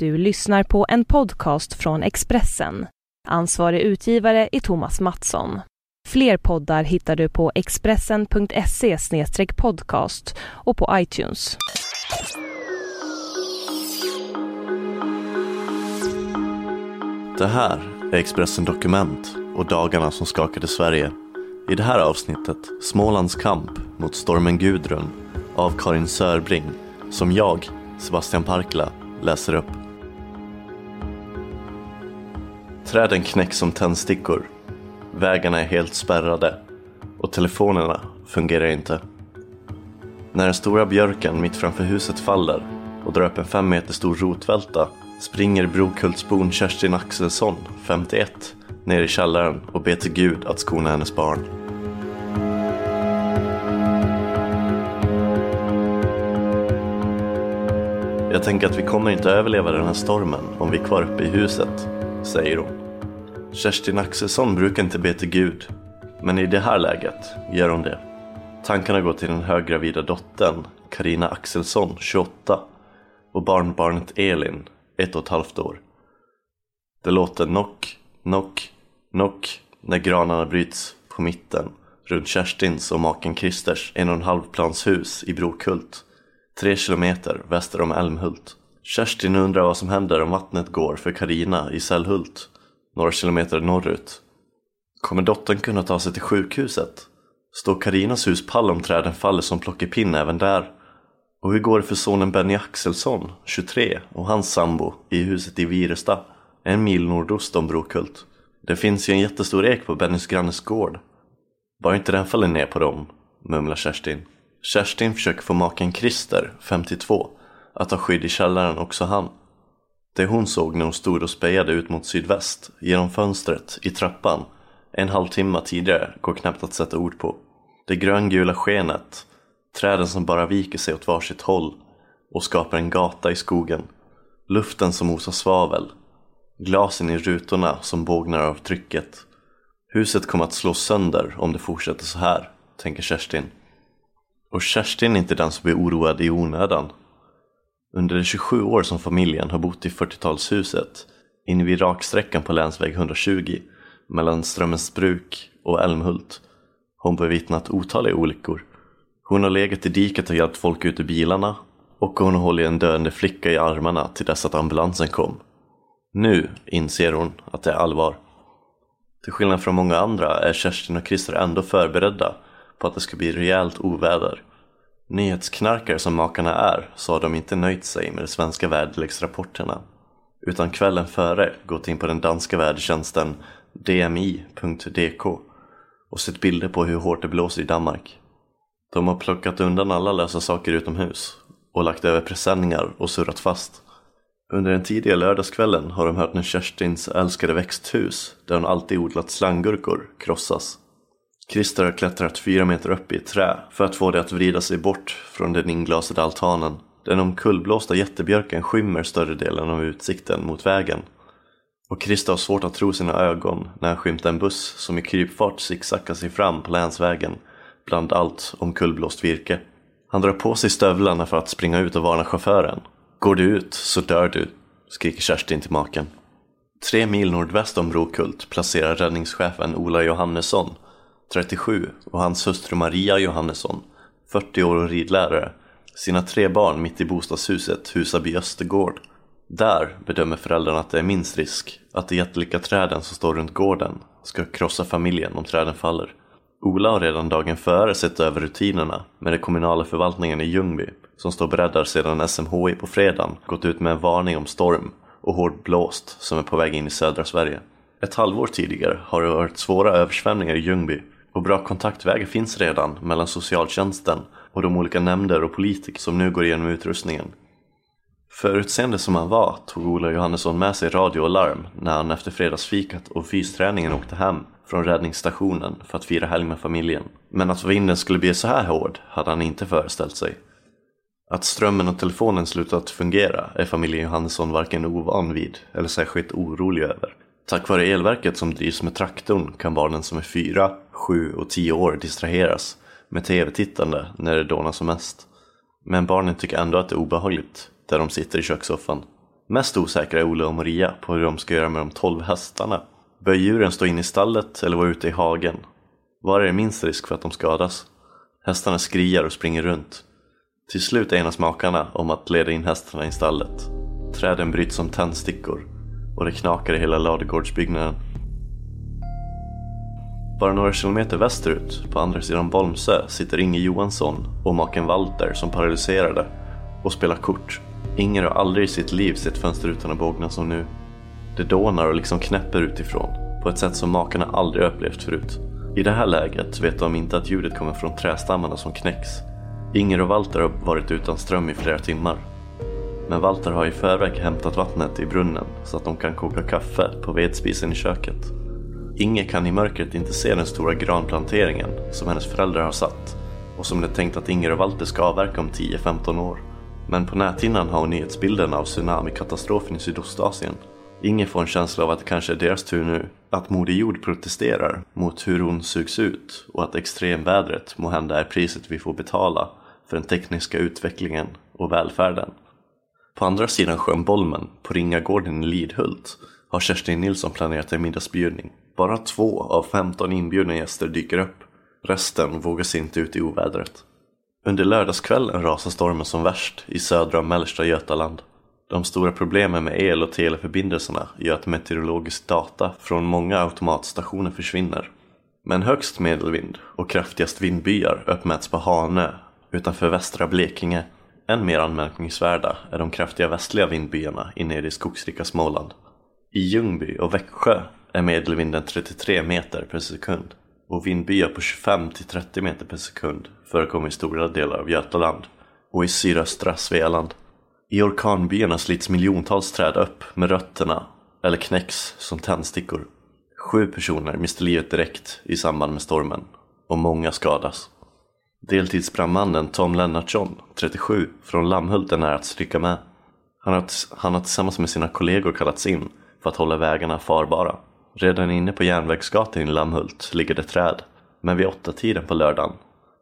Du lyssnar på en podcast från Expressen. Ansvarig utgivare är Thomas Mattsson. Fler poddar hittar du på expressen.se podcast och på iTunes. Det här är Expressen Dokument och dagarna som skakade Sverige. I det här avsnittet Smålands kamp mot stormen Gudrun av Karin Sörbring som jag, Sebastian Parkla, läser upp. Träden knäcks som tändstickor. Vägarna är helt spärrade och telefonerna fungerar inte. När den stora björken mitt framför huset faller och drar upp en fem meter stor rotvälta springer Brokultsbon Kerstin Axelsson, 51, ner i källaren och ber till Gud att skona hennes barn. Jag tänker att vi kommer inte överleva den här stormen om vi är kvar uppe i huset, säger hon. Kerstin Axelsson brukar inte be till Gud, men i det här läget gör hon det. Tankarna går till den höggravida dottern, Karina Axelsson, 28, och barnbarnet Elin, ett och ett halvt år. Det låter knock, knock, knock när granarna bryts på mitten runt Kerstins och maken Christers en och en halv plans hus i Brokult, tre kilometer väster om Älmhult. Kerstin undrar vad som händer om vattnet går för Karina i Sällhult, några kilometer norrut. Kommer dottern kunna ta sig till sjukhuset? Står Karinas hus pall om träden faller som plockepinn även där? Och hur går det för sonen Benny Axelsson, 23, och hans sambo i huset i Viresta, en mil nordost om Brokult? Det finns ju en jättestor ek på Bennys grannes gård. Bara inte den faller ner på dem, mumlar Kerstin. Kerstin försöker få maken Christer, 52, att ta skydd i källaren också han. Det hon såg när hon stod och spejade ut mot sydväst, genom fönstret, i trappan, en halvtimme tidigare, går knappt att sätta ord på. Det gröngula skenet, träden som bara viker sig åt varsitt håll och skapar en gata i skogen, luften som osar svavel, glasen i rutorna som bågnar av trycket. Huset kommer att slås sönder om det fortsätter så här, tänker Kerstin. Och Kerstin är inte den som blir oroad i onödan. Under de 27 år som familjen har bott i 40-talshuset inne vid raksträckan på länsväg 120 mellan Strömmensbruk och Älmhult har hon bevittnat otaliga olyckor. Hon har legat i diket och hjälpt folk ut ur bilarna och hon har hållit en döende flicka i armarna till dess att ambulansen kom. Nu inser hon att det är allvar. Till skillnad från många andra är Kerstin och Christer ändå förberedda på att det ska bli rejält oväder. Nyhetsknarkare som makarna är så har de inte nöjt sig med de svenska väderleksrapporterna utan kvällen före gått in på den danska vädertjänsten dmi.dk och sett bilder på hur hårt det blåser i Danmark. De har plockat undan alla lösa saker utomhus och lagt över presenningar och surrat fast. Under den tidiga lördagskvällen har de hört när Kerstins älskade växthus, där hon alltid odlat slanggurkor, krossas. Christer har klättrat fyra meter upp i ett trä för att få det att vrida sig bort från den inglasade altanen. Den omkullblåsta jättebjörken skymmer större delen av utsikten mot vägen. Och Christer har svårt att tro sina ögon när han skymtar en buss som i krypfart sicksackar sig fram på länsvägen bland allt omkullblåst virke. Han drar på sig stövlarna för att springa ut och varna chauffören. Går du ut så dör du, skriker Kerstin till maken. Tre mil nordväst om Brokult placerar räddningschefen Ola Johannesson 37 och hans hustru Maria Johannesson, 40 år och ridlärare, sina tre barn mitt i bostadshuset Husaby Östergård. Där bedömer föräldrarna att det är minst risk att de jättelika träden som står runt gården ska krossa familjen om träden faller. Ola har redan dagen före sett över rutinerna med den kommunala förvaltningen i Ljungby som står beredda sedan SMHI på fredagen gått ut med en varning om storm och hård blåst som är på väg in i södra Sverige. Ett halvår tidigare har det varit svåra översvämningar i Ljungby och bra kontaktvägar finns redan mellan socialtjänsten och de olika nämnder och politiker som nu går igenom utrustningen. Förutseende som han var tog Ola Johannesson med sig radio och larm när han efter fredagsfikat och fysträningen åkte hem från räddningsstationen för att fira helg med familjen. Men att vinden skulle bli så här hård hade han inte föreställt sig. Att strömmen och telefonen slutat fungera är familjen Johannesson varken ovan vid eller särskilt orolig över. Tack vare elverket som drivs med traktorn kan barnen som är 4, 7 och 10 år distraheras med tv-tittande när det dånar som mest. Men barnen tycker ändå att det är obehagligt där de sitter i kökssoffan. Mest osäkra är Ole och Maria på hur de ska göra med de 12 hästarna. Bör djuren stå inne i stallet eller vara ute i hagen? Var är det minst risk för att de skadas? Hästarna skriar och springer runt. Till slut enas makarna om att leda in hästarna i stallet. Träden bryts som tändstickor och det knakar i hela ladugårdsbyggnaden. Bara några kilometer västerut, på andra sidan Bolmsö, sitter Inge Johansson och maken Walter som paralyserade och spelar kort. Inger har aldrig i sitt liv sett fönsterrutorna bågna som nu. Det dånar och liksom knäpper utifrån, på ett sätt som makarna aldrig upplevt förut. I det här läget vet de inte att ljudet kommer från trästammarna som knäcks. Inger och Walter har varit utan ström i flera timmar. Men Walter har i förväg hämtat vattnet i brunnen så att de kan koka kaffe på vedspisen i köket. Inge kan i mörkret inte se den stora granplanteringen som hennes föräldrar har satt och som det är tänkt att Inger och Walter ska avverka om 10-15 år. Men på näthinnan har hon nyhetsbilden av tsunamikatastrofen i Sydostasien. Inge får en känsla av att det kanske är deras tur nu. Att Moder Jord protesterar mot hur hon sugs ut och att extremvädret må hända är priset vi får betala för den tekniska utvecklingen och välfärden. På andra sidan sjön Bolmen, på Ringagården i Lidhult, har Kerstin Nilsson planerat en middagsbjudning. Bara två av 15 inbjudna gäster dyker upp. Resten vågar sig inte ut i ovädret. Under lördagskvällen rasar stormen som värst i södra och mellersta Götaland. De stora problemen med el och teleförbindelserna gör att meteorologisk data från många automatstationer försvinner. Men högst medelvind och kraftigast vindbyar uppmäts på Hanö utanför västra Blekinge. Än mer anmärkningsvärda är de kraftiga västliga vindbyarna inne i det skogsrika Småland. I Ljungby och Växjö är medelvinden 33 meter per sekund och vindbyar på 25 till 30 meter per sekund förekommer i stora delar av Götaland och i sydöstra Svealand. I orkanbyarna slits miljontals träd upp med rötterna eller knäcks som tändstickor. Sju personer miste livet direkt i samband med stormen och många skadas. Deltidsbrandmannen Tom Lennartsson, 37, från Lammhulten är att stryka med. Han har, han har tillsammans med sina kollegor kallats in för att hålla vägarna farbara. Redan inne på Järnvägsgatan i Lammhult ligger det träd, men vid åtta tiden på lördagen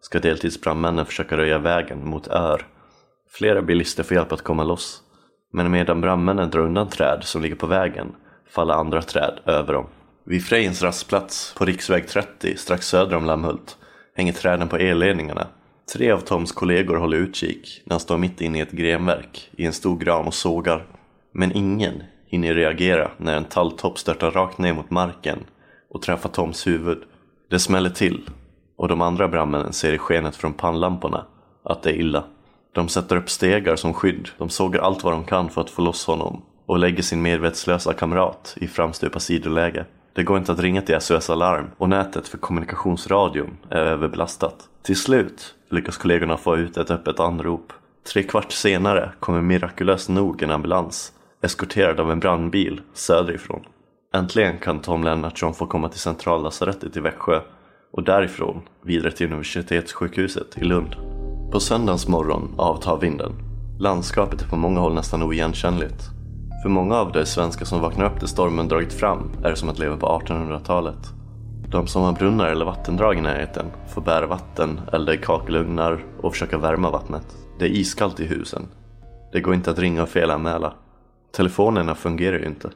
ska deltidsbrandmännen försöka röja vägen mot Ör. Flera bilister får hjälp att komma loss, men medan brandmännen drar undan träd som ligger på vägen faller andra träd över dem. Vid Frejens rastplats på riksväg 30 strax söder om Lammhult hänger träden på elledningarna. Tre av Toms kollegor håller utkik när han står mitt inne i ett grenverk i en stor gran och sågar. Men ingen hinner reagera när en talltopp störtar rakt ner mot marken och träffar Toms huvud. Det smäller till och de andra brandmännen ser i skenet från pannlamporna att det är illa. De sätter upp stegar som skydd, de sågar allt vad de kan för att få loss honom och lägger sin medvetslösa kamrat i framstupa sidoläge. Det går inte att ringa till SOS Alarm och nätet för kommunikationsradion är överbelastat. Till slut lyckas kollegorna få ut ett öppet anrop. Tre kvart senare kommer mirakulöst nog en ambulans eskorterad av en brandbil söderifrån. Äntligen kan Tom Lennartsson få komma till centrallasarettet i Växjö och därifrån vidare till universitetssjukhuset i Lund. På söndagens morgon avtar vinden. Landskapet är på många håll nästan oigenkännligt. För många av de svenskar som vaknar upp till stormen dragit fram är det som att leva på 1800-talet. De som har brunnar eller vattendrag i närheten får bära vatten, elda i kakelugnar och försöka värma vattnet. Det är iskallt i husen. Det går inte att ringa och felanmäla. Telefonerna fungerar ju inte.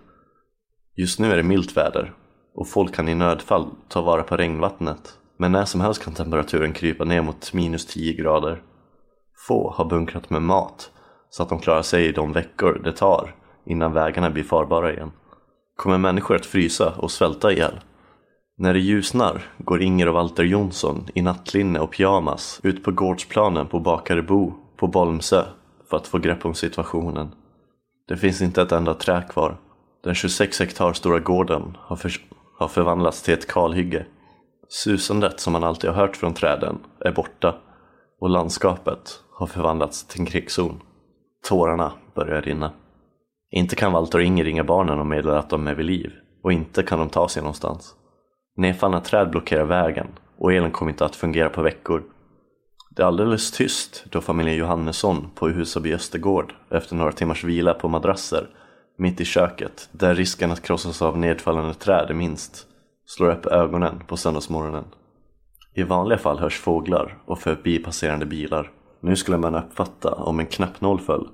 Just nu är det milt väder och folk kan i nödfall ta vara på regnvattnet. Men när som helst kan temperaturen krypa ner mot minus 10 grader. Få har bunkrat med mat så att de klarar sig i de veckor det tar innan vägarna blir farbara igen. Kommer människor att frysa och svälta ihjäl? När det ljusnar går Inger och Walter Jonsson i nattlinne och pyjamas ut på gårdsplanen på Bakarebo på Bolmsö för att få grepp om situationen. Det finns inte ett enda trä kvar. Den 26 hektar stora gården har, för har förvandlats till ett kalhygge. Susandet som man alltid har hört från träden är borta och landskapet har förvandlats till en krigszon. Tårarna börjar rinna. Inte kan Valtor och Inger ringa barnen och meddela att de är vid liv och inte kan de ta sig någonstans. Nedfallna träd blockerar vägen och elen kommer inte att fungera på veckor. Det är alldeles tyst då familjen Johannesson på Husaby Östergård efter några timmars vila på madrasser mitt i köket, där risken att krossas av nedfallande träd är minst, slår upp ögonen på söndagsmorgonen. I vanliga fall hörs fåglar och förbipasserande bilar. Nu skulle man uppfatta om en knappnål föll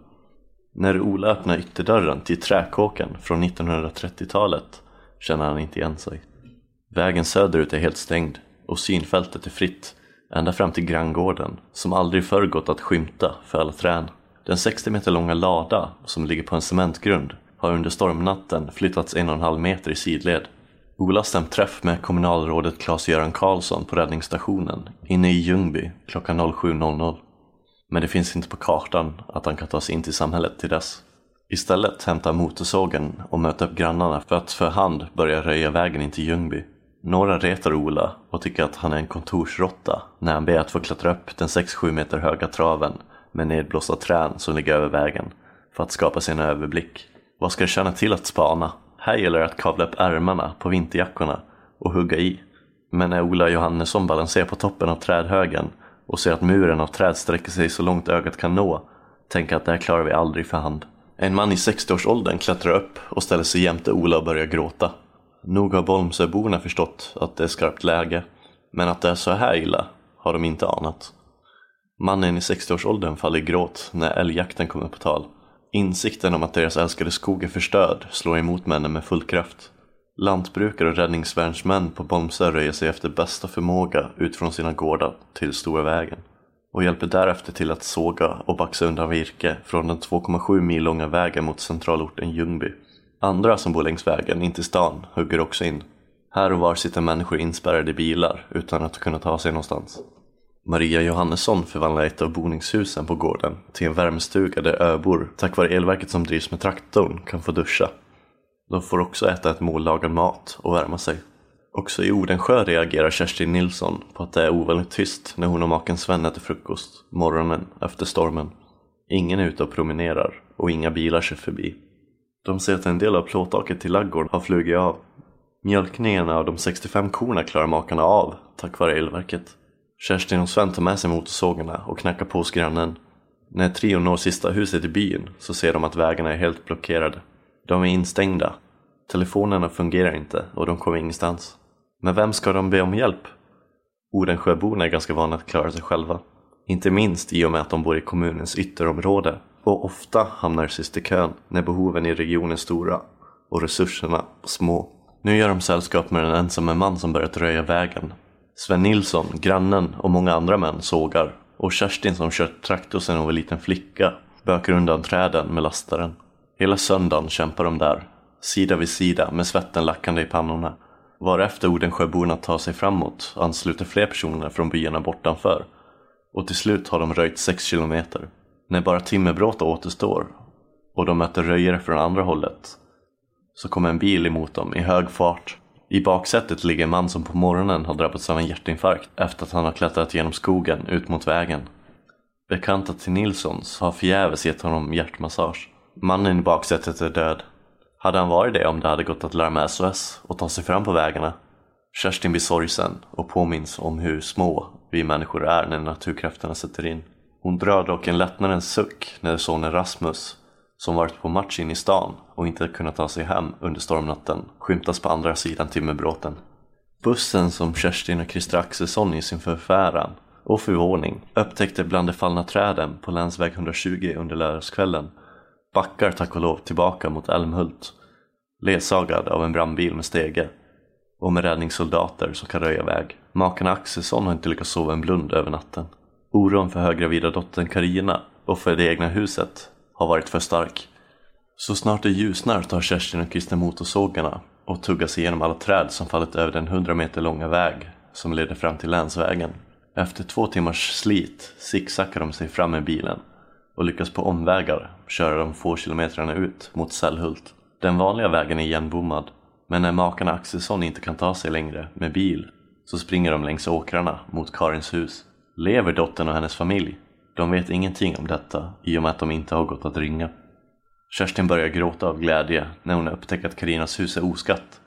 när Ola öppnar ytterdörren till träkåken från 1930-talet känner han inte igen sig. Vägen söderut är helt stängd och synfältet är fritt ända fram till granngården som aldrig förr gått att skymta för alla trän. Den 60 meter långa lada som ligger på en cementgrund har under stormnatten flyttats en och en halv meter i sidled. Ola stämt träff med kommunalrådet Claes-Göran Karlsson på räddningsstationen inne i Ljungby klockan 07.00. Men det finns inte på kartan att han kan ta sig in till samhället till dess. Istället hämtar motorsågen och möter upp grannarna för att för hand börja röja vägen in till Ljungby. Några retar Ola och tycker att han är en kontorsrotta när han ber att få klättra upp den 6-7 meter höga traven med nedblåsta trän som ligger över vägen för att skapa sig en överblick. Vad ska det tjäna till att spana? Här gäller det att kavla upp ärmarna på vinterjackorna och hugga i. Men när Ola Johannesson balanserar på toppen av trädhögen och ser att muren av träd sträcker sig så långt ögat kan nå tänker att det här klarar vi aldrig för hand. En man i 60-årsåldern klättrar upp och ställer sig jämte Ola och börjar gråta. Nog har Bolmsöborna förstått att det är skarpt läge, men att det är så här illa har de inte anat. Mannen i 60-årsåldern faller i gråt när älgjakten kommer på tal. Insikten om att deras älskade skog är förstörd slår emot männen med full kraft. Lantbrukare och räddningsvärnsmän på Bolmsö röjer sig efter bästa förmåga ut från sina gårdar till stora vägen och hjälper därefter till att såga och baxa undan virke från den 2,7 mil långa vägen mot centralorten Ljungby. Andra som bor längs vägen in till stan hugger också in. Här och var sitter människor inspärrade i bilar utan att kunna ta sig någonstans. Maria Johannesson förvandlar ett av boningshusen på gården till en värmestuga där öbor, tack vare elverket som drivs med traktorn, kan få duscha. De får också äta ett mål lagad mat och värma sig. Också i Odensjö reagerar Kerstin Nilsson på att det är ovanligt tyst när hon och maken Sven äter frukost morgonen efter stormen. Ingen är ute och promenerar och inga bilar kör förbi. De ser att en del av plåttaket till laggården har flugit av. Mjölkningen av de 65 korna klarar makarna av tack vare elverket. Kerstin och Sven tar med sig motorsågarna och knackar på hos grannen. När trion når sista huset i byn så ser de att vägarna är helt blockerade. De är instängda. Telefonerna fungerar inte och de kommer ingenstans. Men vem ska de be om hjälp? Odensjöborna är ganska vana att klara sig själva. Inte minst i och med att de bor i kommunens ytterområde och ofta hamnar sist i kön när behoven i regionen är stora och resurserna små. Nu gör de sällskap med den ensamma man som börjat röja vägen. Sven Nilsson, grannen och många andra män sågar och Kerstin som kört traktor sedan hon var liten flicka bökar undan träden med lastaren. Hela söndagen kämpar de där, sida vid sida med svetten lackande i pannorna. Varefter Odensjöborna tar sig framåt ansluter fler personer från byarna bortanför och till slut har de röjt 6 kilometer. När bara timmerbråta återstår och de möter röjare från andra hållet så kommer en bil emot dem i hög fart. I baksätet ligger en man som på morgonen har drabbats av en hjärtinfarkt efter att han har klättrat genom skogen ut mot vägen. Bekanta till Nilssons har förgäves gett honom hjärtmassage. Mannen i baksätet är död. Hade han varit det om det hade gått att larma SOS och ta sig fram på vägarna? Kerstin blir sorgsen och påminns om hur små vi människor är när naturkrafterna sätter in. Hon drar dock en lättnadens suck när sonen Rasmus, som varit på match in i stan och inte kunnat ta sig hem under stormnatten, skymtas på andra sidan timmerbråten. Bussen som Kerstin och Christer Axelsson i sin förfäran och förvåning upptäckte bland de fallna träden på länsväg 120 under lördagskvällen backar tack och lov tillbaka mot Älmhult ledsagad av en brandbil med stege och med räddningssoldater som kan röja väg. Makarna Axelsson har inte lyckats sova en blund över natten. Oron för höggravida dottern Karina och för det egna huset har varit för stark. Så snart det ljusnar tar Kerstin och Christer motorsågarna och tuggar sig igenom alla träd som fallit över den 100 meter långa väg som leder fram till länsvägen. Efter två timmars slit zigzaggar de sig fram med bilen och lyckas på omvägar köra de få kilometrarna ut mot Sällhult. Den vanliga vägen är igenbommad men när makarna Axelsson inte kan ta sig längre med bil så springer de längs åkrarna mot Karins hus. Lever dottern och hennes familj? De vet ingenting om detta i och med att de inte har gått att ringa. Kerstin börjar gråta av glädje när hon upptäcker att Karinas hus är oskatt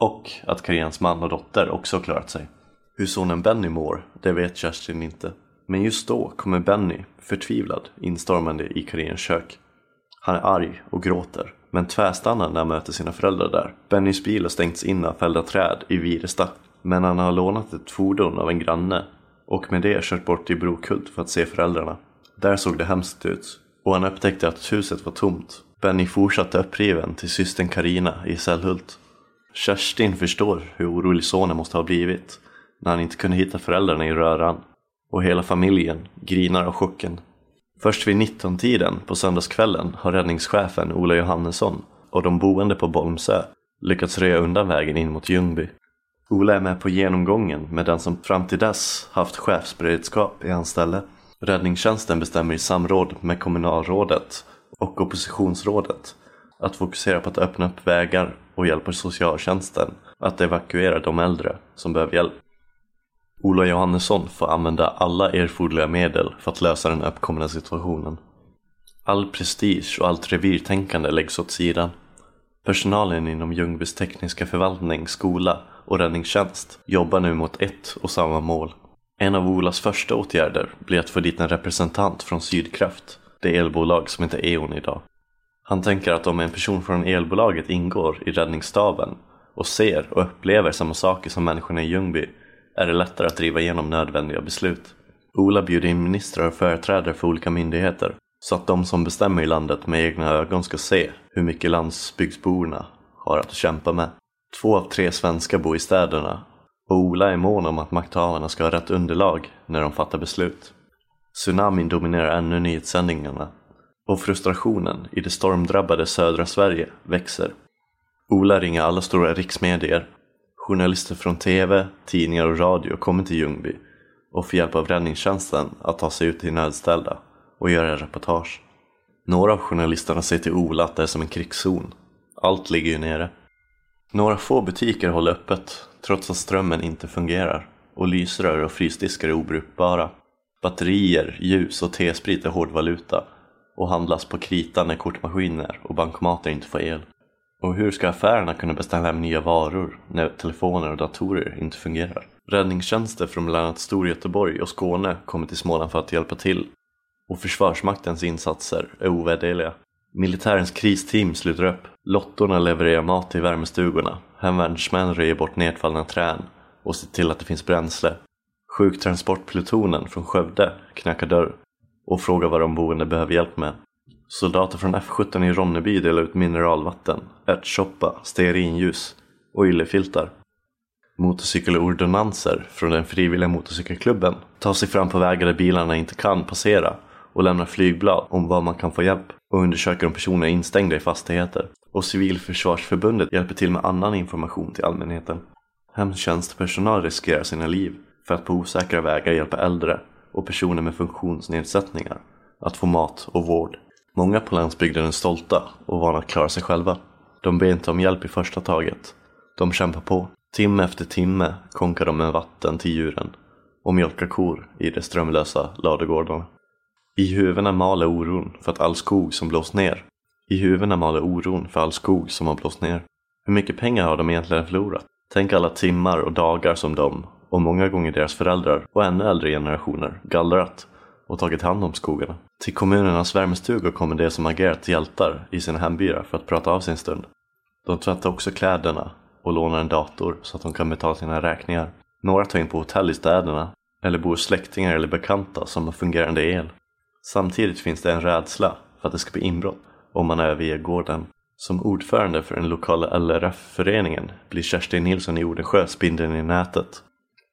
och att Karinas man och dotter också klarat sig. Hur sonen Benny mår, det vet Kerstin inte. Men just då kommer Benny, förtvivlad, instormande i Karins kök. Han är arg och gråter, men tvärstannar när han möter sina föräldrar där. Bennys bil har stängts in av fällda träd i Viresta, men han har lånat ett fordon av en granne och med det kört bort till Brokult för att se föräldrarna. Där såg det hemskt ut och han upptäckte att huset var tomt. Benny fortsatte uppriven till systern Karina i Sällhult. Kerstin förstår hur orolig sonen måste ha blivit när han inte kunde hitta föräldrarna i röran och hela familjen grinar av chocken. Först vid 19-tiden på söndagskvällen har räddningschefen Ola Johannesson och de boende på Bolmsö lyckats röja undan vägen in mot Ljungby. Ola är med på genomgången med den som fram till dess haft chefsberedskap i hans ställe. Räddningstjänsten bestämmer i samråd med kommunalrådet och oppositionsrådet att fokusera på att öppna upp vägar och hjälpa socialtjänsten att evakuera de äldre som behöver hjälp. Ola Johannesson får använda alla erforderliga medel för att lösa den uppkomna situationen. All prestige och allt revirtänkande läggs åt sidan. Personalen inom Ljungbys tekniska förvaltning, skola och räddningstjänst jobbar nu mot ett och samma mål. En av Olas första åtgärder blir att få dit en representant från Sydkraft, det elbolag som heter E.ON idag. Han tänker att om en person från elbolaget ingår i räddningsstaben och ser och upplever samma saker som människorna i Ljungby är det lättare att driva igenom nödvändiga beslut. Ola bjuder in ministrar och företrädare för olika myndigheter så att de som bestämmer i landet med egna ögon ska se hur mycket landsbygdsborna har att kämpa med. Två av tre svenskar bor i städerna och Ola är mån om att makthavarna ska ha rätt underlag när de fattar beslut. Tsunamin dominerar ännu nyhetssändningarna och frustrationen i det stormdrabbade södra Sverige växer. Ola ringer alla stora riksmedier. Journalister från TV, tidningar och radio kommer till Ljungby och får hjälp av räddningstjänsten att ta sig ut till nödställda och göra reportage. Några av journalisterna säger till Ola att det är som en krigszon. Allt ligger ju nere. Några få butiker håller öppet trots att strömmen inte fungerar och lysrör och frysdiskar är obrukbara. Batterier, ljus och T-sprit är hårdvaluta och handlas på krita när kortmaskiner och bankomater inte får el. Och hur ska affärerna kunna beställa hem nya varor när telefoner och datorer inte fungerar? Räddningstjänster från bland annat Storgöteborg och Skåne kommer till Småland för att hjälpa till och Försvarsmaktens insatser är ovärderliga. Militärens kristeam sluter upp, lottorna levererar mat till värmestugorna, hemvärnsmän röjer bort nedfallna träd och ser till att det finns bränsle. Sjuktransportplutonen från Skövde knackar dörr och frågar vad de boende behöver hjälp med. Soldater från F17 i Ronneby delar ut mineralvatten, ärtsoppa, stearinljus och yllefiltar. Motorcykelordonnanser från den frivilliga motorcykelklubben tar sig fram på vägar där bilarna inte kan passera och lämnar flygblad om var man kan få hjälp och undersöker om personer är instängda i fastigheter. Och Civilförsvarsförbundet hjälper till med annan information till allmänheten. Hemtjänstpersonal riskerar sina liv för att på osäkra vägar hjälpa äldre och personer med funktionsnedsättningar att få mat och vård. Många på landsbygden är stolta och vana att klara sig själva. De ber inte om hjälp i första taget. De kämpar på. Timme efter timme konkar de med vatten till djuren och mjölkar kor i de strömlösa ladugårdarna. I huvudena maler oron för att all skog som blåst ner. I huvudena maler oron för all skog som har blåst ner. Hur mycket pengar har de egentligen förlorat? Tänk alla timmar och dagar som de, och många gånger deras föräldrar och ännu äldre generationer, gallrat och tagit hand om skogarna. Till kommunernas värmestugor kommer de som agerat hjältar i sina hembyar för att prata av sig en stund. De tvättar också kläderna och lånar en dator så att de kan betala sina räkningar. Några tar in på hotell i städerna eller bor släktingar eller bekanta som har fungerande el. Samtidigt finns det en rädsla för att det ska bli inbrott om man överger gården. Som ordförande för den lokala LRF-föreningen blir Kerstin Nilsson i Odensjö spindeln i nätet.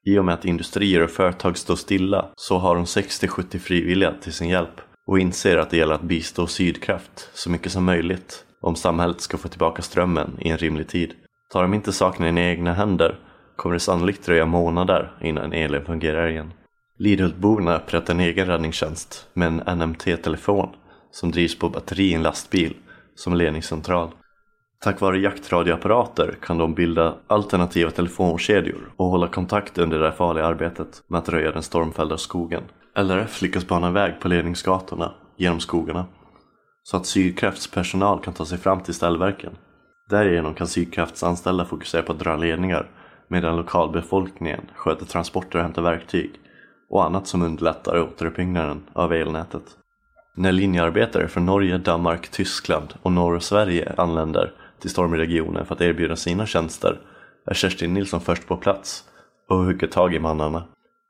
I och med att industrier och företag står stilla så har hon 60-70 frivilliga till sin hjälp och inser att det gäller att bistå Sydkraft så mycket som möjligt om samhället ska få tillbaka strömmen i en rimlig tid. Tar de inte saken i egna händer kommer det sannolikt dröja månader innan elen fungerar igen. Lidhultborna upprättar en egen räddningstjänst med en NMT-telefon som drivs på batteri i en lastbil som ledningscentral. Tack vare jaktradioapparater kan de bilda alternativa telefonkedjor och hålla kontakt under det farliga arbetet med att röja den stormfällda skogen. LRF lyckas bana väg på ledningsgatorna genom skogarna så att Sydkrafts personal kan ta sig fram till ställverken. Därigenom kan Sydkrafts anställda fokusera på att dra ledningar medan lokalbefolkningen sköter transporter och hämtar verktyg och annat som underlättar återuppbyggnaden av elnätet. När linjearbetare från Norge, Danmark, Tyskland och norra Sverige anländer till stormregionen för att erbjuda sina tjänster är Kerstin Nilsson först på plats och hugger tag i mannarna.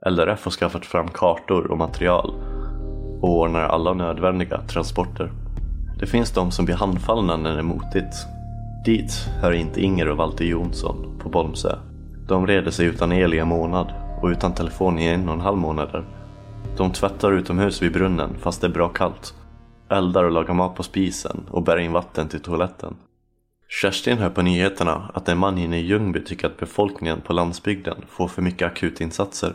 LRF har skaffat fram kartor och material och ordnar alla nödvändiga transporter. Det finns de som blir handfallna när det är motigt. Dit hör inte Inger och Walter Jonsson på Bolmsö. De reder sig utan el i en månad och utan telefon i en och en halv månader. De tvättar utomhus vid brunnen fast det är bra kallt. Eldar och lagar mat på spisen och bär in vatten till toaletten. Kerstin hör på nyheterna att en man inne i Ljungby tycker att befolkningen på landsbygden får för mycket akutinsatser.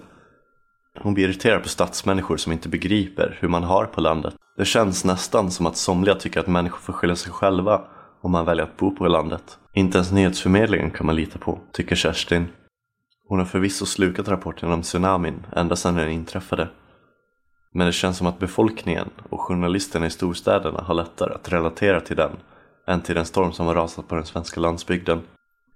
Hon blir irriterad på stadsmänniskor som inte begriper hur man har på landet. Det känns nästan som att somliga tycker att människor får skylla sig själva om man väljer att bo på landet. Inte ens nyhetsförmedlingen kan man lita på, tycker Kerstin. Hon har förvisso slukat rapporten om tsunamin ända sedan den inträffade. Men det känns som att befolkningen och journalisterna i storstäderna har lättare att relatera till den än till den storm som har rasat på den svenska landsbygden.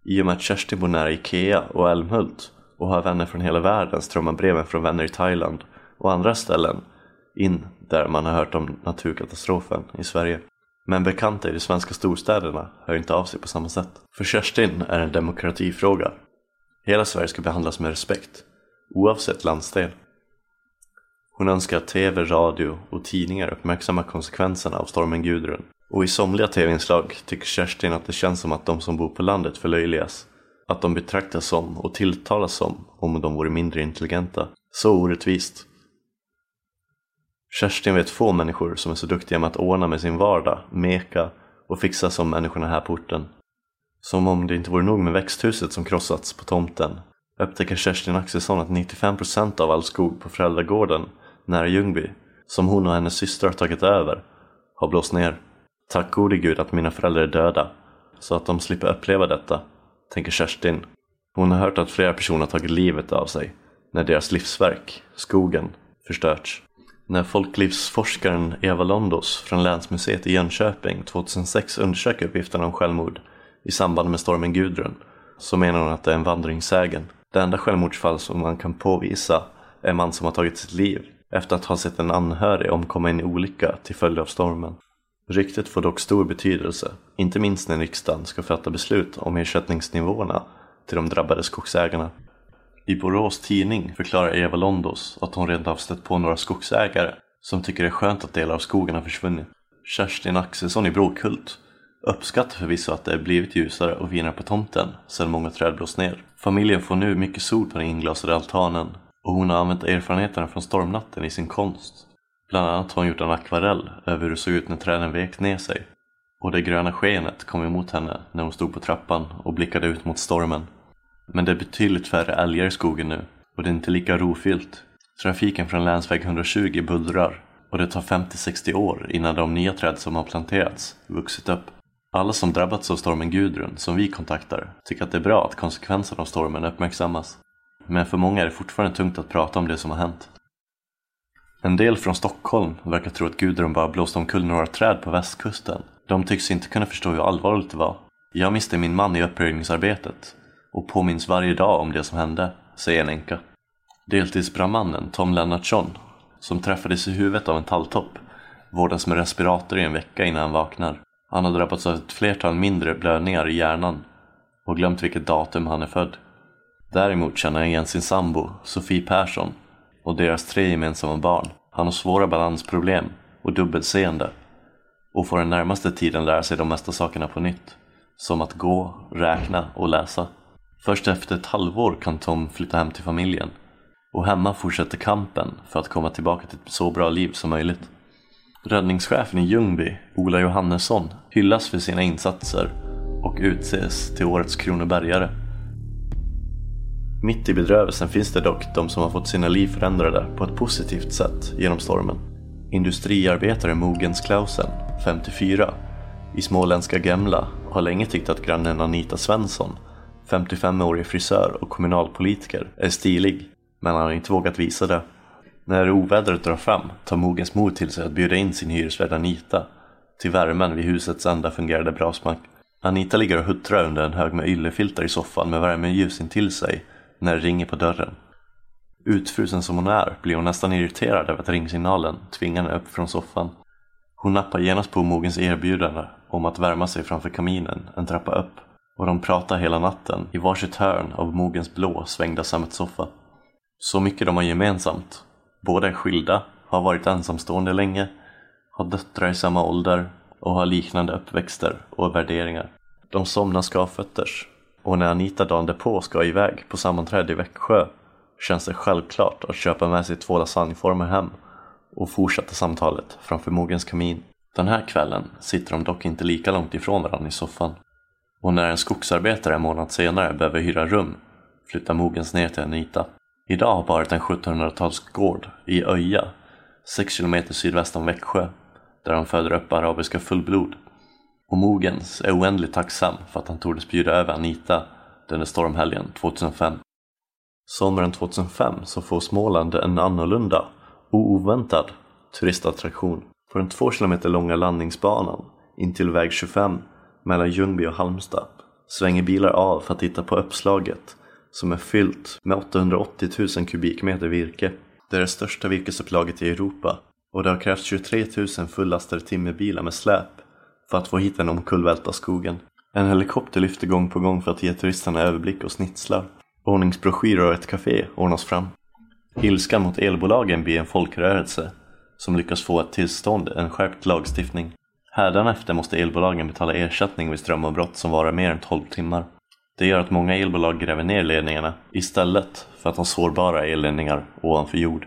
I och med att Kerstin bor nära Ikea och Älmhult och har vänner från hela världen strömmar breven från vänner i Thailand och andra ställen in där man har hört om naturkatastrofen i Sverige. Men bekanta i de svenska storstäderna hör inte av sig på samma sätt. För Kerstin är det en demokratifråga. Hela Sverige ska behandlas med respekt, oavsett landsdel. Hon önskar att TV, radio och tidningar uppmärksammar konsekvenserna av stormen Gudrun. Och i somliga TV-inslag tycker Kerstin att det känns som att de som bor på landet förlöjligas. Att de betraktas som och tilltalas som om de vore mindre intelligenta. Så orättvist. Kerstin vet få människor som är så duktiga med att ordna med sin vardag, meka och fixa som människorna här på orten. Som om det inte vore nog med växthuset som krossats på tomten upptäcker Kerstin Axelsson att 95% av all skog på föräldragården nära Ljungby, som hon och hennes syster har tagit över, har blåst ner. Tack gode gud att mina föräldrar är döda, så att de slipper uppleva detta, tänker Kerstin. Hon har hört att flera personer har tagit livet av sig när deras livsverk, skogen, förstörts. När folklivsforskaren Eva Londos från Länsmuseet i Jönköping 2006 undersöker uppgifterna om självmord i samband med stormen Gudrun så menar hon att det är en vandringssägen. Det enda självmordsfall som man kan påvisa är en man som har tagit sitt liv efter att ha sett en anhörig omkomma i en olycka till följd av stormen. Ryktet får dock stor betydelse, inte minst när riksdagen ska fatta beslut om ersättningsnivåerna till de drabbade skogsägarna. I Borås tidning förklarar Eva Londos att hon redan har stött på några skogsägare som tycker det är skönt att delar av skogen har försvunnit. Kerstin Axelsson i Brokult uppskattar förvisso att det blivit ljusare och finare på tomten sedan många träd blåst ner. Familjen får nu mycket sol på den inglasade altanen och hon har använt erfarenheterna från stormnatten i sin konst. Bland annat har hon gjort en akvarell över hur det såg ut när träden vek ner sig. Och det gröna skenet kom emot henne när hon stod på trappan och blickade ut mot stormen. Men det är betydligt färre älgar i skogen nu och det är inte lika rofyllt. Trafiken från länsväg 120 bullrar och det tar 50-60 år innan de nya träd som har planterats vuxit upp. Alla som drabbats av stormen Gudrun, som vi kontaktar, tycker att det är bra att konsekvenserna av stormen uppmärksammas. Men för många är det fortfarande tungt att prata om det som har hänt. En del från Stockholm verkar tro att Gudrun bara blåste omkull några träd på västkusten. De tycks inte kunna förstå hur allvarligt det var. Jag miste min man i uppröjningsarbetet och påminns varje dag om det som hände, säger en änka. Deltidsbrandmannen Tom Lennartsson, som träffades i huvudet av en talltopp, vårdas med respirator i en vecka innan han vaknar. Han har drabbats av ett flertal mindre blödningar i hjärnan och glömt vilket datum han är född. Däremot känner han igen sin sambo, Sofie Persson, och deras tre gemensamma barn. Han har svåra balansproblem och dubbelseende och får den närmaste tiden lära sig de mesta sakerna på nytt. Som att gå, räkna och läsa. Först efter ett halvår kan Tom flytta hem till familjen och hemma fortsätter kampen för att komma tillbaka till ett så bra liv som möjligt. Räddningschefen i Ljungby, Ola Johannesson, hyllas för sina insatser och utses till årets kronobergare. Mitt i bedrövelsen finns det dock de som har fått sina liv förändrade på ett positivt sätt genom stormen. Industriarbetare Mogens Klausen, 54, i småländska Gemla har länge tyckt att grannen Anita Svensson, 55-årig frisör och kommunalpolitiker, är stilig, men han har inte vågat visa det. När ovädret drar fram tar Mogens mod till sig att bjuda in sin hyresvärd Anita till värmen vid husets enda fungerande brasmack. Anita ligger och huttrar under en hög med yllefiltar i soffan med värmeljus intill sig när det ringer på dörren. Utfrusen som hon är blir hon nästan irriterad över att ringsignalen tvingar henne upp från soffan. Hon nappar genast på Mogens erbjudande om att värma sig framför kaminen en trappa upp och de pratar hela natten i varsitt hörn av Mogens blå svängda sammetssoffa. Så mycket de har gemensamt. Båda är skilda har varit ensamstående länge, har döttrar i samma ålder och har liknande uppväxter och värderingar. De somnar skavfötters och när Anita dagen därpå ska iväg på sammanträde i Växjö känns det självklart att köpa med sig två lasagneformer hem och fortsätta samtalet framför Mogens kamin. Den här kvällen sitter de dock inte lika långt ifrån varandra i soffan. Och när en skogsarbetare en månad senare behöver hyra rum flyttar Mogens ner till Anita. Idag har paret en 1700-talsgård i Öja, 6 km sydväst om Växjö, där de föder upp arabiska fullblod. Och Mogens är oändligt tacksam för att han tordes bjuda över Anita denna stormhelgen 2005. Sommaren 2005 så får Småland en annorlunda och oväntad turistattraktion. På den två kilometer långa landningsbanan in till väg 25 mellan Ljungby och Halmstad svänger bilar av för att titta på uppslaget som är fyllt med 880 000 kubikmeter virke. Det är det största virkesupplaget i Europa och det har krävts 23 000 fullastade timmerbilar med släp för att få hit den omkullvälta skogen. En helikopter lyfter gång på gång för att ge turisterna överblick och snitslar. Ordningsbroschyrer och ett café ordnas fram. Ilskan mot elbolagen blir en folkrörelse som lyckas få ett tillstånd, en skärpt lagstiftning. Hädanefter måste elbolagen betala ersättning vid strömavbrott som varar mer än 12 timmar. Det gör att många elbolag gräver ner ledningarna istället för att ha sårbara elledningar ovanför jord.